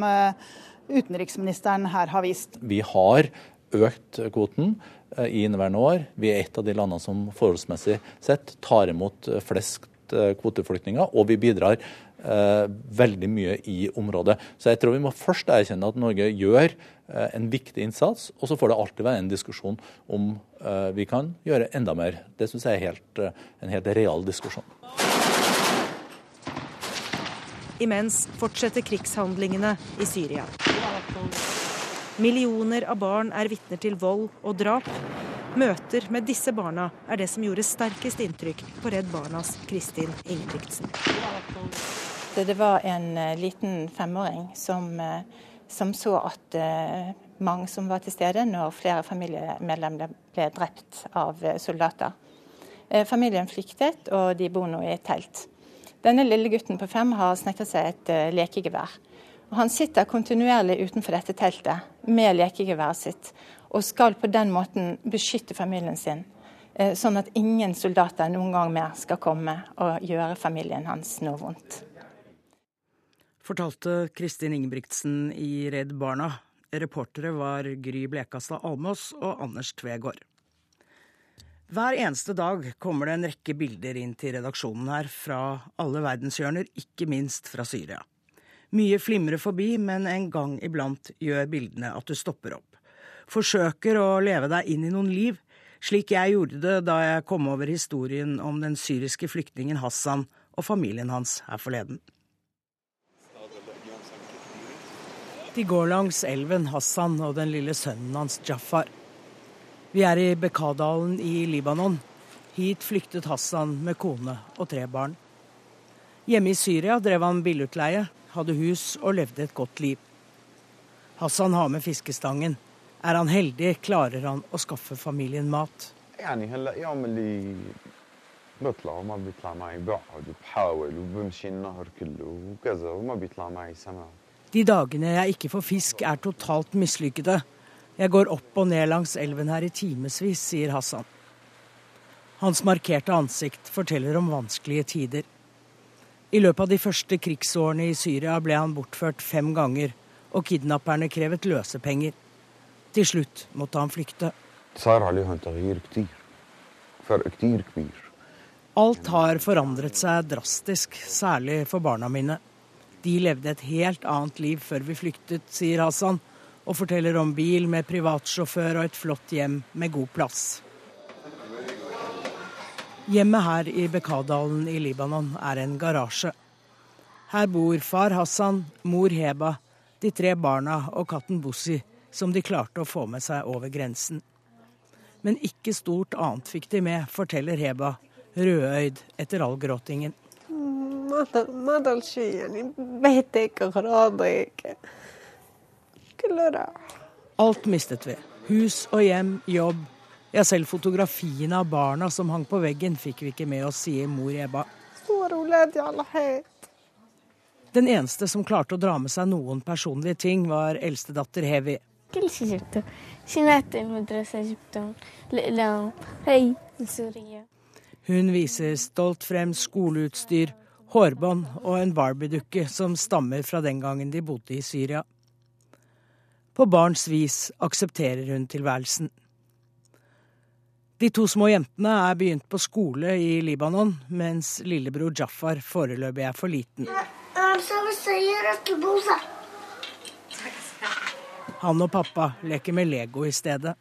utenriksministeren her har vist. Vi har økt kvoten i inneværende år. Vi er et av de landene som forholdsmessig sett tar imot flest eh, kvoteflyktninger, og vi bidrar eh, veldig mye i området. Så jeg tror vi må først erkjenne at Norge gjør eh, en viktig innsats, og så får det alltid være en diskusjon om eh, vi kan gjøre enda mer. Det syns jeg er helt, eh, en helt real diskusjon. Imens fortsetter krigshandlingene i Syria. Millioner av barn er vitner til vold og drap. Møter med disse barna er det som gjorde sterkest inntrykk på Redd Barnas Kristin Ingebrigtsen. Det var en eh, liten femåring som, eh, som så at eh, mange som var til stede når flere familiemedlemmer ble drept av soldater. Familien flyktet, og de bor nå i et telt. Denne lille gutten på fem har snekret seg et lekegevær. Og han sitter kontinuerlig utenfor dette teltet med lekegeværet sitt, og skal på den måten beskytte familien sin. Sånn at ingen soldater noen gang mer skal komme og gjøre familien hans noe vondt. Fortalte Kristin Ingebrigtsen i Redd Barna. Reportere var Gry Blekastad Almås og Anders Tvegård. Hver eneste dag kommer det en rekke bilder inn til redaksjonen her fra alle verdenshjørner, ikke minst fra Syria. Mye flimrer forbi, men en gang iblant gjør bildene at du stopper opp. Forsøker å leve deg inn i noen liv, slik jeg gjorde det da jeg kom over historien om den syriske flyktningen Hassan og familien hans her forleden. De går langs elven Hassan og den lille sønnen hans Jafar. Vi er i Bekadalen i Libanon. Hit flyktet Hassan med kone og tre barn. Hjemme i Syria drev han billeutleie, hadde hus og levde et godt liv. Hassan har med fiskestangen. Er han heldig, klarer han å skaffe familien mat. يعني هلا يوم اللي بطلع وما بيطلع معي بقعد وبحاول وبمشي النهر كله وكذا وما بيطلع معي سمك de dagene jeg ikke får fisk, er totalt mislykkede. Jeg går opp og ned langs elven her i timevis, sier Hassan. Hans markerte ansikt forteller om vanskelige tider. I løpet av de første krigsårene i Syria ble han bortført fem ganger, og kidnapperne krevet løsepenger. Til slutt måtte han flykte. Alt har forandret seg drastisk, særlig for barna mine. De levde et helt annet liv før vi flyktet, sier Hassan, og forteller om bil med privatsjåfør og et flott hjem med god plass. Hjemmet her i Bekadalen i Libanon er en garasje. Her bor far Hassan, mor Heba, de tre barna og katten Bussi, som de klarte å få med seg over grensen. Men ikke stort annet fikk de med, forteller Heba, rødøyd etter all gråtingen. ما ضل ما ضل شيء يعني بيتك أغراضك كله راح Alt mistet vi. Hus og hjem, jobb. Ja, selv fotografiene av barna som hang på veggen, fikk vi ikke med oss, sier mor Heba. صور أولادي على حيط Den eneste som klarte å dra med seg noen personlige ting, var eldstedatter Hevi. كل شيء جبته شنات المدرسة جبتهم الأقلام هي سوريا Hun viser stolt frem skoleutstyr, hårbånd og en Barbie-dukke som stammer fra den gangen de bodde i Syria. På barns vis aksepterer hun tilværelsen. De to små jentene er begynt på skole i Libanon, mens lillebror Jafar foreløpig er for liten. Han og pappa leker med Lego i stedet.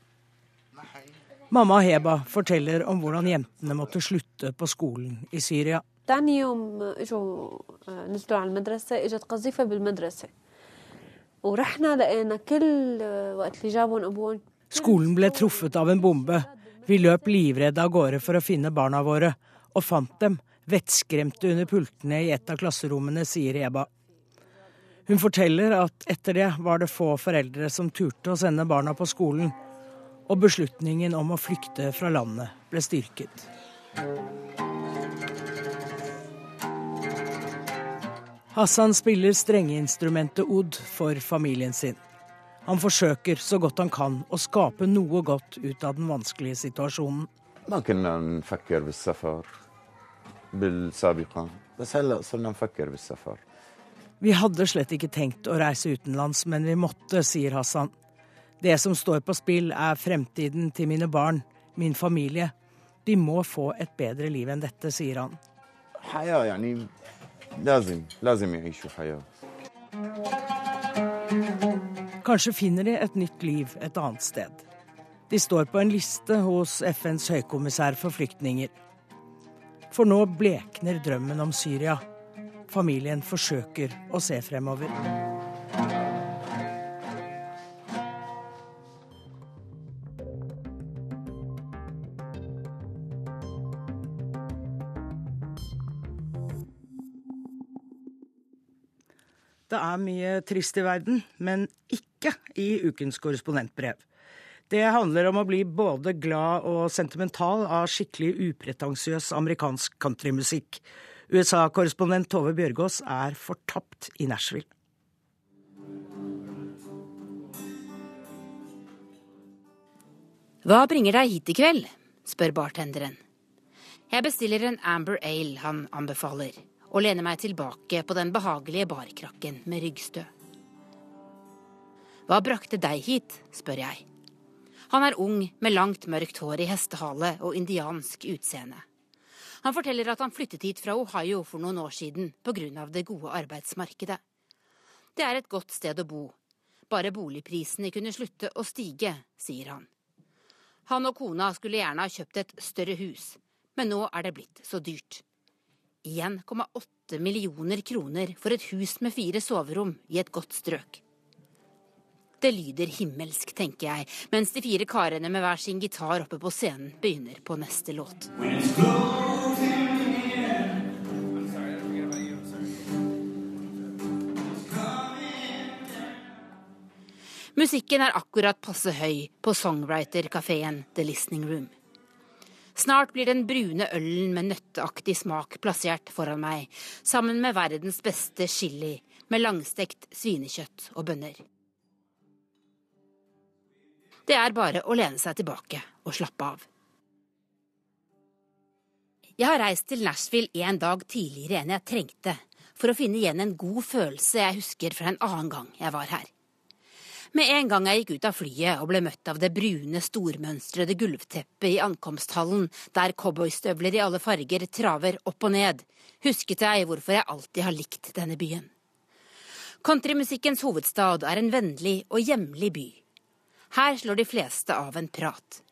Mamma Heba forteller om hvordan jentene måtte slutte på skolen i Syria. تاني يوم اجوا نزلوا على المدرسة اجت قذيفة بالمدرسة ورحنا لقينا كل وقت اللي جابهم ابوهم Skolen ble truffet av en bombe. Vi løp livredde av gårde for å finne barna våre, og fant dem vettskremte under pultene i et av klasserommene, sier Heba. Hun forteller at etter det var det få foreldre som turte å sende barna på skolen, og beslutningen om å flykte fra landet ble styrket. Hassan spiller strengeinstrumentet odd for familien sin. Han forsøker så godt han kan å skape noe godt ut av den vanskelige situasjonen. Vi hadde slett ikke tenkt å reise utenlands, men vi måtte, sier Hassan. Det som står på spill, er fremtiden til mine barn, min familie. De må få et bedre liv enn dette, sier han. حياة يعني لازم لازم يعيشوا حياة Kanskje finner de et nytt liv et annet sted. De står på en liste hos FNs høykommissær for flyktninger. For nå blekner drømmen om Syria. Familien forsøker å se fremover. Er mye trist i verden, men ikke i ukens korrespondentbrev. Det handler om å bli både glad og sentimental av skikkelig upretensiøs amerikansk countrymusikk. USA-korrespondent Tove Bjørgaas er fortapt i Nashville. Hva bringer deg hit i kveld? spør bartenderen. Jeg bestiller en Amber Ale han anbefaler, og lener meg tilbake på den behagelige barkrakken med ryggstø. Hva brakte deg hit? spør jeg. Han er ung, med langt, mørkt hår i hestehale og indiansk utseende. Han forteller at han flyttet hit fra Ohio for noen år siden pga. det gode arbeidsmarkedet. Det er et godt sted å bo. Bare boligprisene kunne slutte å stige, sier han. Han og kona skulle gjerne ha kjøpt et større hus, men nå er det blitt så dyrt. 1,8 millioner kroner for et hus med fire soverom i et godt strøk. Det lyder himmelsk, tenker jeg, mens de fire karene med hver sin gitar oppe på scenen begynner på neste låt. Musikken er akkurat passe høy på songwriter-kafeen The Listening Room. Snart blir den brune ølen med nøtteaktig smak plassert foran meg, sammen med verdens beste chili med langstekt svinekjøtt og bønner. Det er bare å lene seg tilbake og slappe av. Jeg har reist til Nashville en dag tidligere enn jeg trengte, for å finne igjen en god følelse jeg husker fra en annen gang jeg var her. Med en gang jeg gikk ut av flyet og ble møtt av det brune, stormønstrede gulvteppet i ankomsthallen, der cowboystøvler i alle farger traver opp og ned, husket jeg hvorfor jeg alltid har likt denne byen. Countrymusikkens hovedstad er en vennlig og hjemlig by. Her slår de fleste av en prat.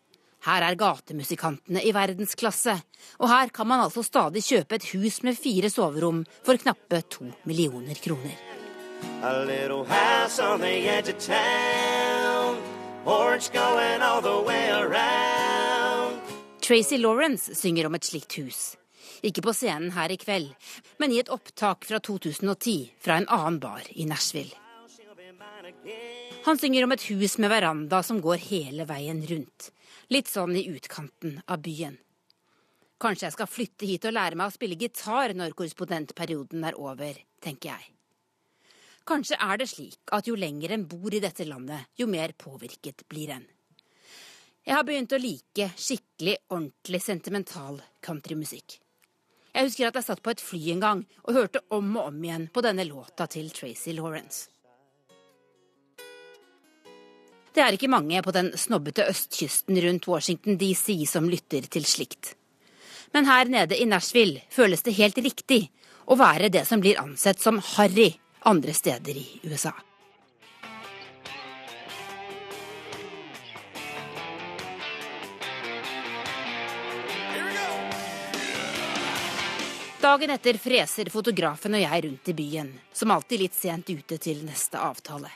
Her er gatemusikantene i verdensklasse, og her kan man altså stadig kjøpe et hus med fire soverom for knappe to millioner kroner. A little house on the edge of town, porch going all the way around. Tracy Lawrence synger om et slikt hus. Ikke på scenen her i kveld, men i et opptak fra 2010 fra en annen bar i Nashville. Han synger om et hus med veranda som går hele veien rundt. Litt sånn i utkanten av byen. Kanskje jeg skal flytte hit og lære meg å spille gitar når korrespondentperioden er over, tenker jeg. Kanskje er det slik at jo lenger en bor i dette landet, jo mer påvirket blir en. Jeg har begynt å like skikkelig, ordentlig sentimental countrymusikk. Jeg husker at jeg satt på et fly en gang og hørte om og om igjen på denne låta til Tracy Lawrence. Det er ikke mange på den snobbete østkysten rundt Washington DC som lytter til slikt. Men her nede i Nashville føles det helt riktig å være det som blir ansett som harry andre steder i USA. Dagen etter freser fotografen og jeg rundt i byen, som alltid litt sent ute til neste avtale.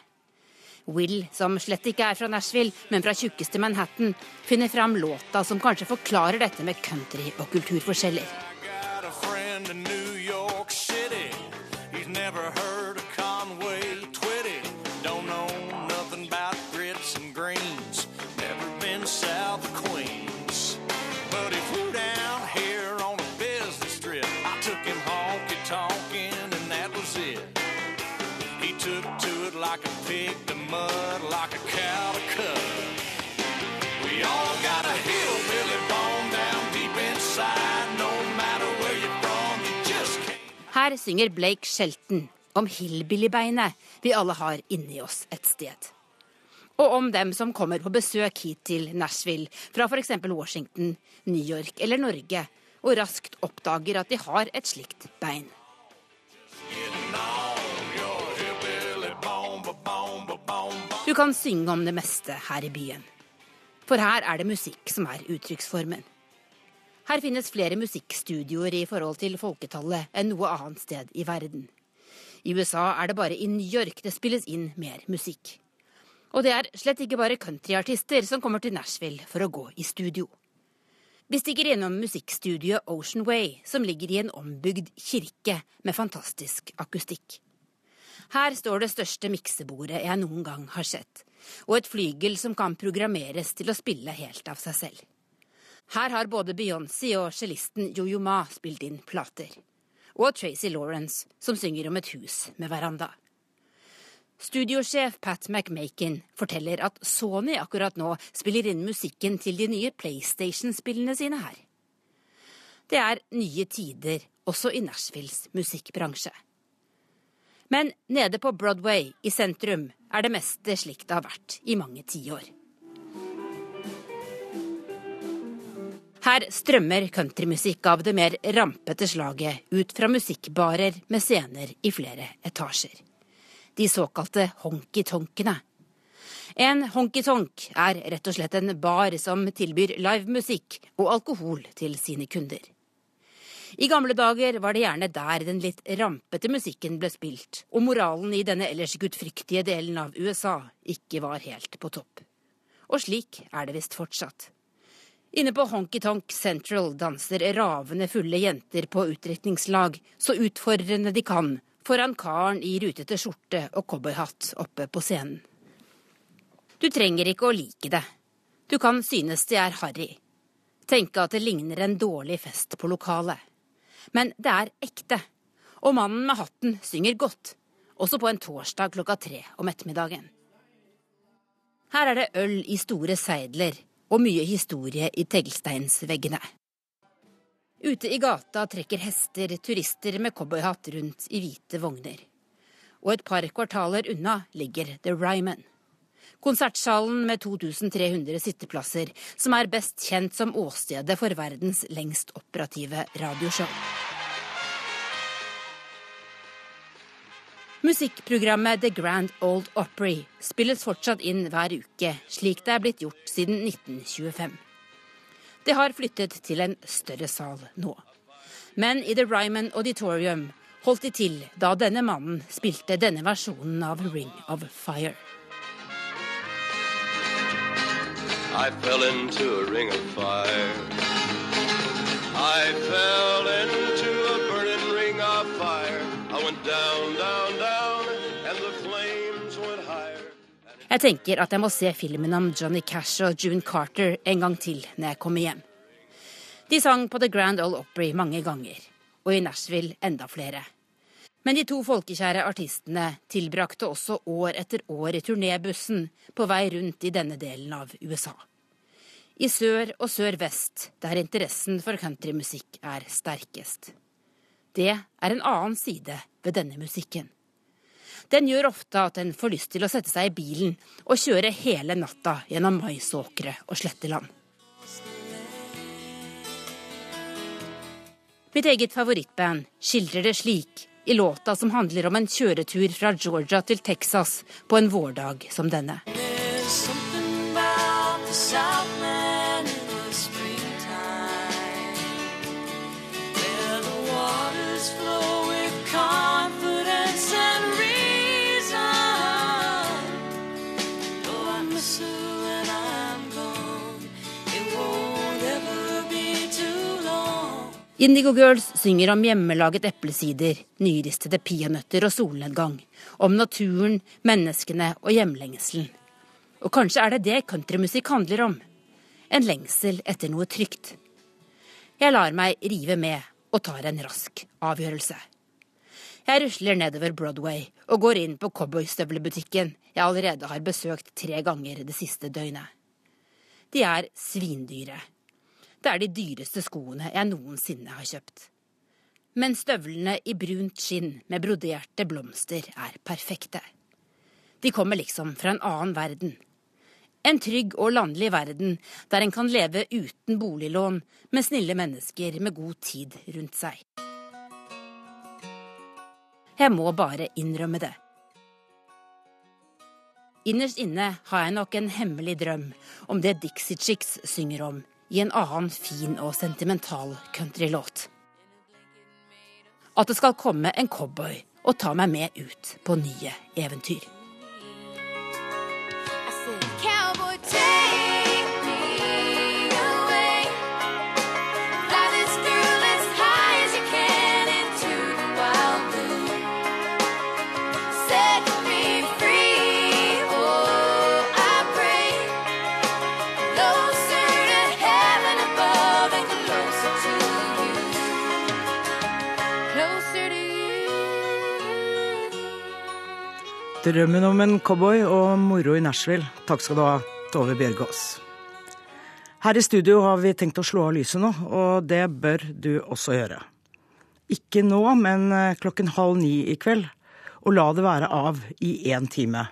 Will, som slett ikke er fra Nashville, men fra tjukkeste Manhattan, finner fram låta som kanskje forklarer dette med country og kulturforskjeller. Her synger Blake Shelton om hillbillybeinet vi alle har inni oss et sted. Og om dem som kommer på besøk hit til Nashville fra f.eks. Washington, New York eller Norge, og raskt oppdager at de har et slikt bein. Du kan synge om det meste her i byen. For her er det musikk som er uttrykksformen. Her finnes flere musikkstudioer i forhold til folketallet enn noe annet sted i verden. I USA er det bare i New York det spilles inn mer musikk. Og det er slett ikke bare countryartister som kommer til Nashville for å gå i studio. Vi stikker gjennom musikkstudioet Ocean Way, som ligger i en ombygd kirke med fantastisk akustikk. Her står det største miksebordet jeg noen gang har sett, og et flygel som kan programmeres til å spille helt av seg selv. Her har både Beyoncé og cellisten Yo-Yo Ma spilt inn plater. Og Tracy Lawrence, som synger om et hus med veranda. Studiosjef Pat McMakin forteller at Sony akkurat nå spiller inn musikken til de nye PlayStation-spillene sine her. Det er nye tider også i Nashvilles musikkbransje. Men nede på Broadway i sentrum er det meste slik det har vært i mange tiår. Her strømmer countrymusikk av det mer rampete slaget ut fra musikkbarer med scener i flere etasjer. De såkalte honky-tonkene. En honky-tonk er rett og slett en bar som tilbyr livemusikk og alkohol til sine kunder. I gamle dager var det gjerne der den litt rampete musikken ble spilt, og moralen i denne ellers gudfryktige delen av USA ikke var helt på topp. Og slik er det visst fortsatt. Inne på Honky Tonk Central danser ravende fulle jenter på utdrikningslag så utfordrende de kan foran karen i rutete skjorte og cowboyhatt oppe på scenen. Du trenger ikke å like det. Du kan synes det er harry. Tenke at det ligner en dårlig fest på lokalet. Men det er ekte. Og mannen med hatten synger godt. Også på en torsdag klokka tre om ettermiddagen. Her er det øl i store seidler og mye historie i teglsteinsveggene. Ute i gata trekker hester turister med cowboyhatt rundt i hvite vogner. Og et par kvartaler unna ligger The Ryman. Konsertsalen med 2300 sitteplasser, som er best kjent som åstedet for verdens lengst operative radioshow. Musikkprogrammet The Grand Old Opry spilles fortsatt inn hver uke, slik det er blitt gjort siden 1925. Det har flyttet til en større sal nå. Men i The Ryman Auditorium holdt de til da denne mannen spilte denne versjonen av Ring of Fire. I fell into a ring of fire. I fell into Jeg tenker at jeg må se filmen om Johnny Cash og June Carter en gang til når jeg kommer hjem. De sang på The Grand Ole Opry mange ganger, og i Nashville enda flere. Men de to folkekjære artistene tilbrakte også år etter år i turnébussen på vei rundt i denne delen av USA. I sør og sør-vest, der interessen for countrymusikk er sterkest. Det er en annen side ved denne musikken. Den gjør ofte at en får lyst til å sette seg i bilen og kjøre hele natta gjennom maisåkre og sletteland. Mitt eget favorittband skildrer det slik i låta som handler om en kjøretur fra Georgia til Texas på en vårdag som denne. Indigo Girls synger om hjemmelaget eplesider, nyristede peanøtter og solnedgang. Om naturen, menneskene og hjemlengselen. Og kanskje er det det countrymusikk handler om. En lengsel etter noe trygt. Jeg lar meg rive med og tar en rask avgjørelse. Jeg rusler nedover Broadway og går inn på cowboystøvlebutikken jeg allerede har besøkt tre ganger det siste døgnet. De er svindyre. Det er de dyreste skoene jeg noensinne har kjøpt. Men støvlene i brunt skinn med broderte blomster er perfekte. De kommer liksom fra en annen verden. En trygg og landlig verden der en kan leve uten boliglån, med snille mennesker med god tid rundt seg. Jeg må bare innrømme det. Innerst inne har jeg nok en hemmelig drøm om det Dixie Chicks synger om i en annen fin og sentimental countrylåt. At det skal komme en cowboy og ta meg med ut på nye eventyr. Drømmen om en cowboy og moro i Nashville. Takk skal du ha, Tove Bjørgaas. Her i studio har vi tenkt å slå av lyset nå, og det bør du også gjøre. Ikke nå, men eh, klokken halv ni i kveld. Og la det være av i én time.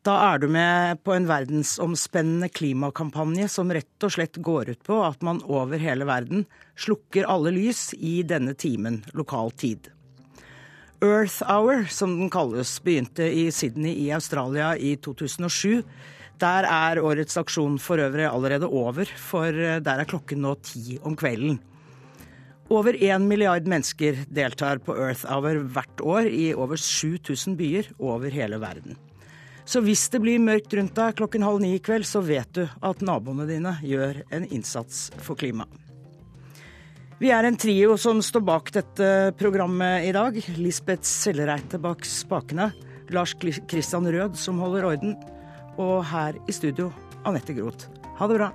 Da er du med på en verdensomspennende klimakampanje som rett og slett går ut på at man over hele verden slukker alle lys i denne timen lokal tid. Earth Hour, som den kalles, begynte i Sydney i Australia i 2007. Der er årets aksjon for øvrig allerede over, for eh, der er klokken nå ti om kvelden. Over én milliard mennesker deltar på Earth Hour hvert år i over 7000 byer over hele verden. Så hvis det blir mørkt rundt deg klokken halv ni i kveld, så vet du at naboene dine gjør en innsats for klimaet. Vi er en trio som står bak dette programmet i dag. Lisbeth Sellereite bak spakene. Lars Kristian Rød som holder orden. Og her i studio, Anette Groth. Ha det bra.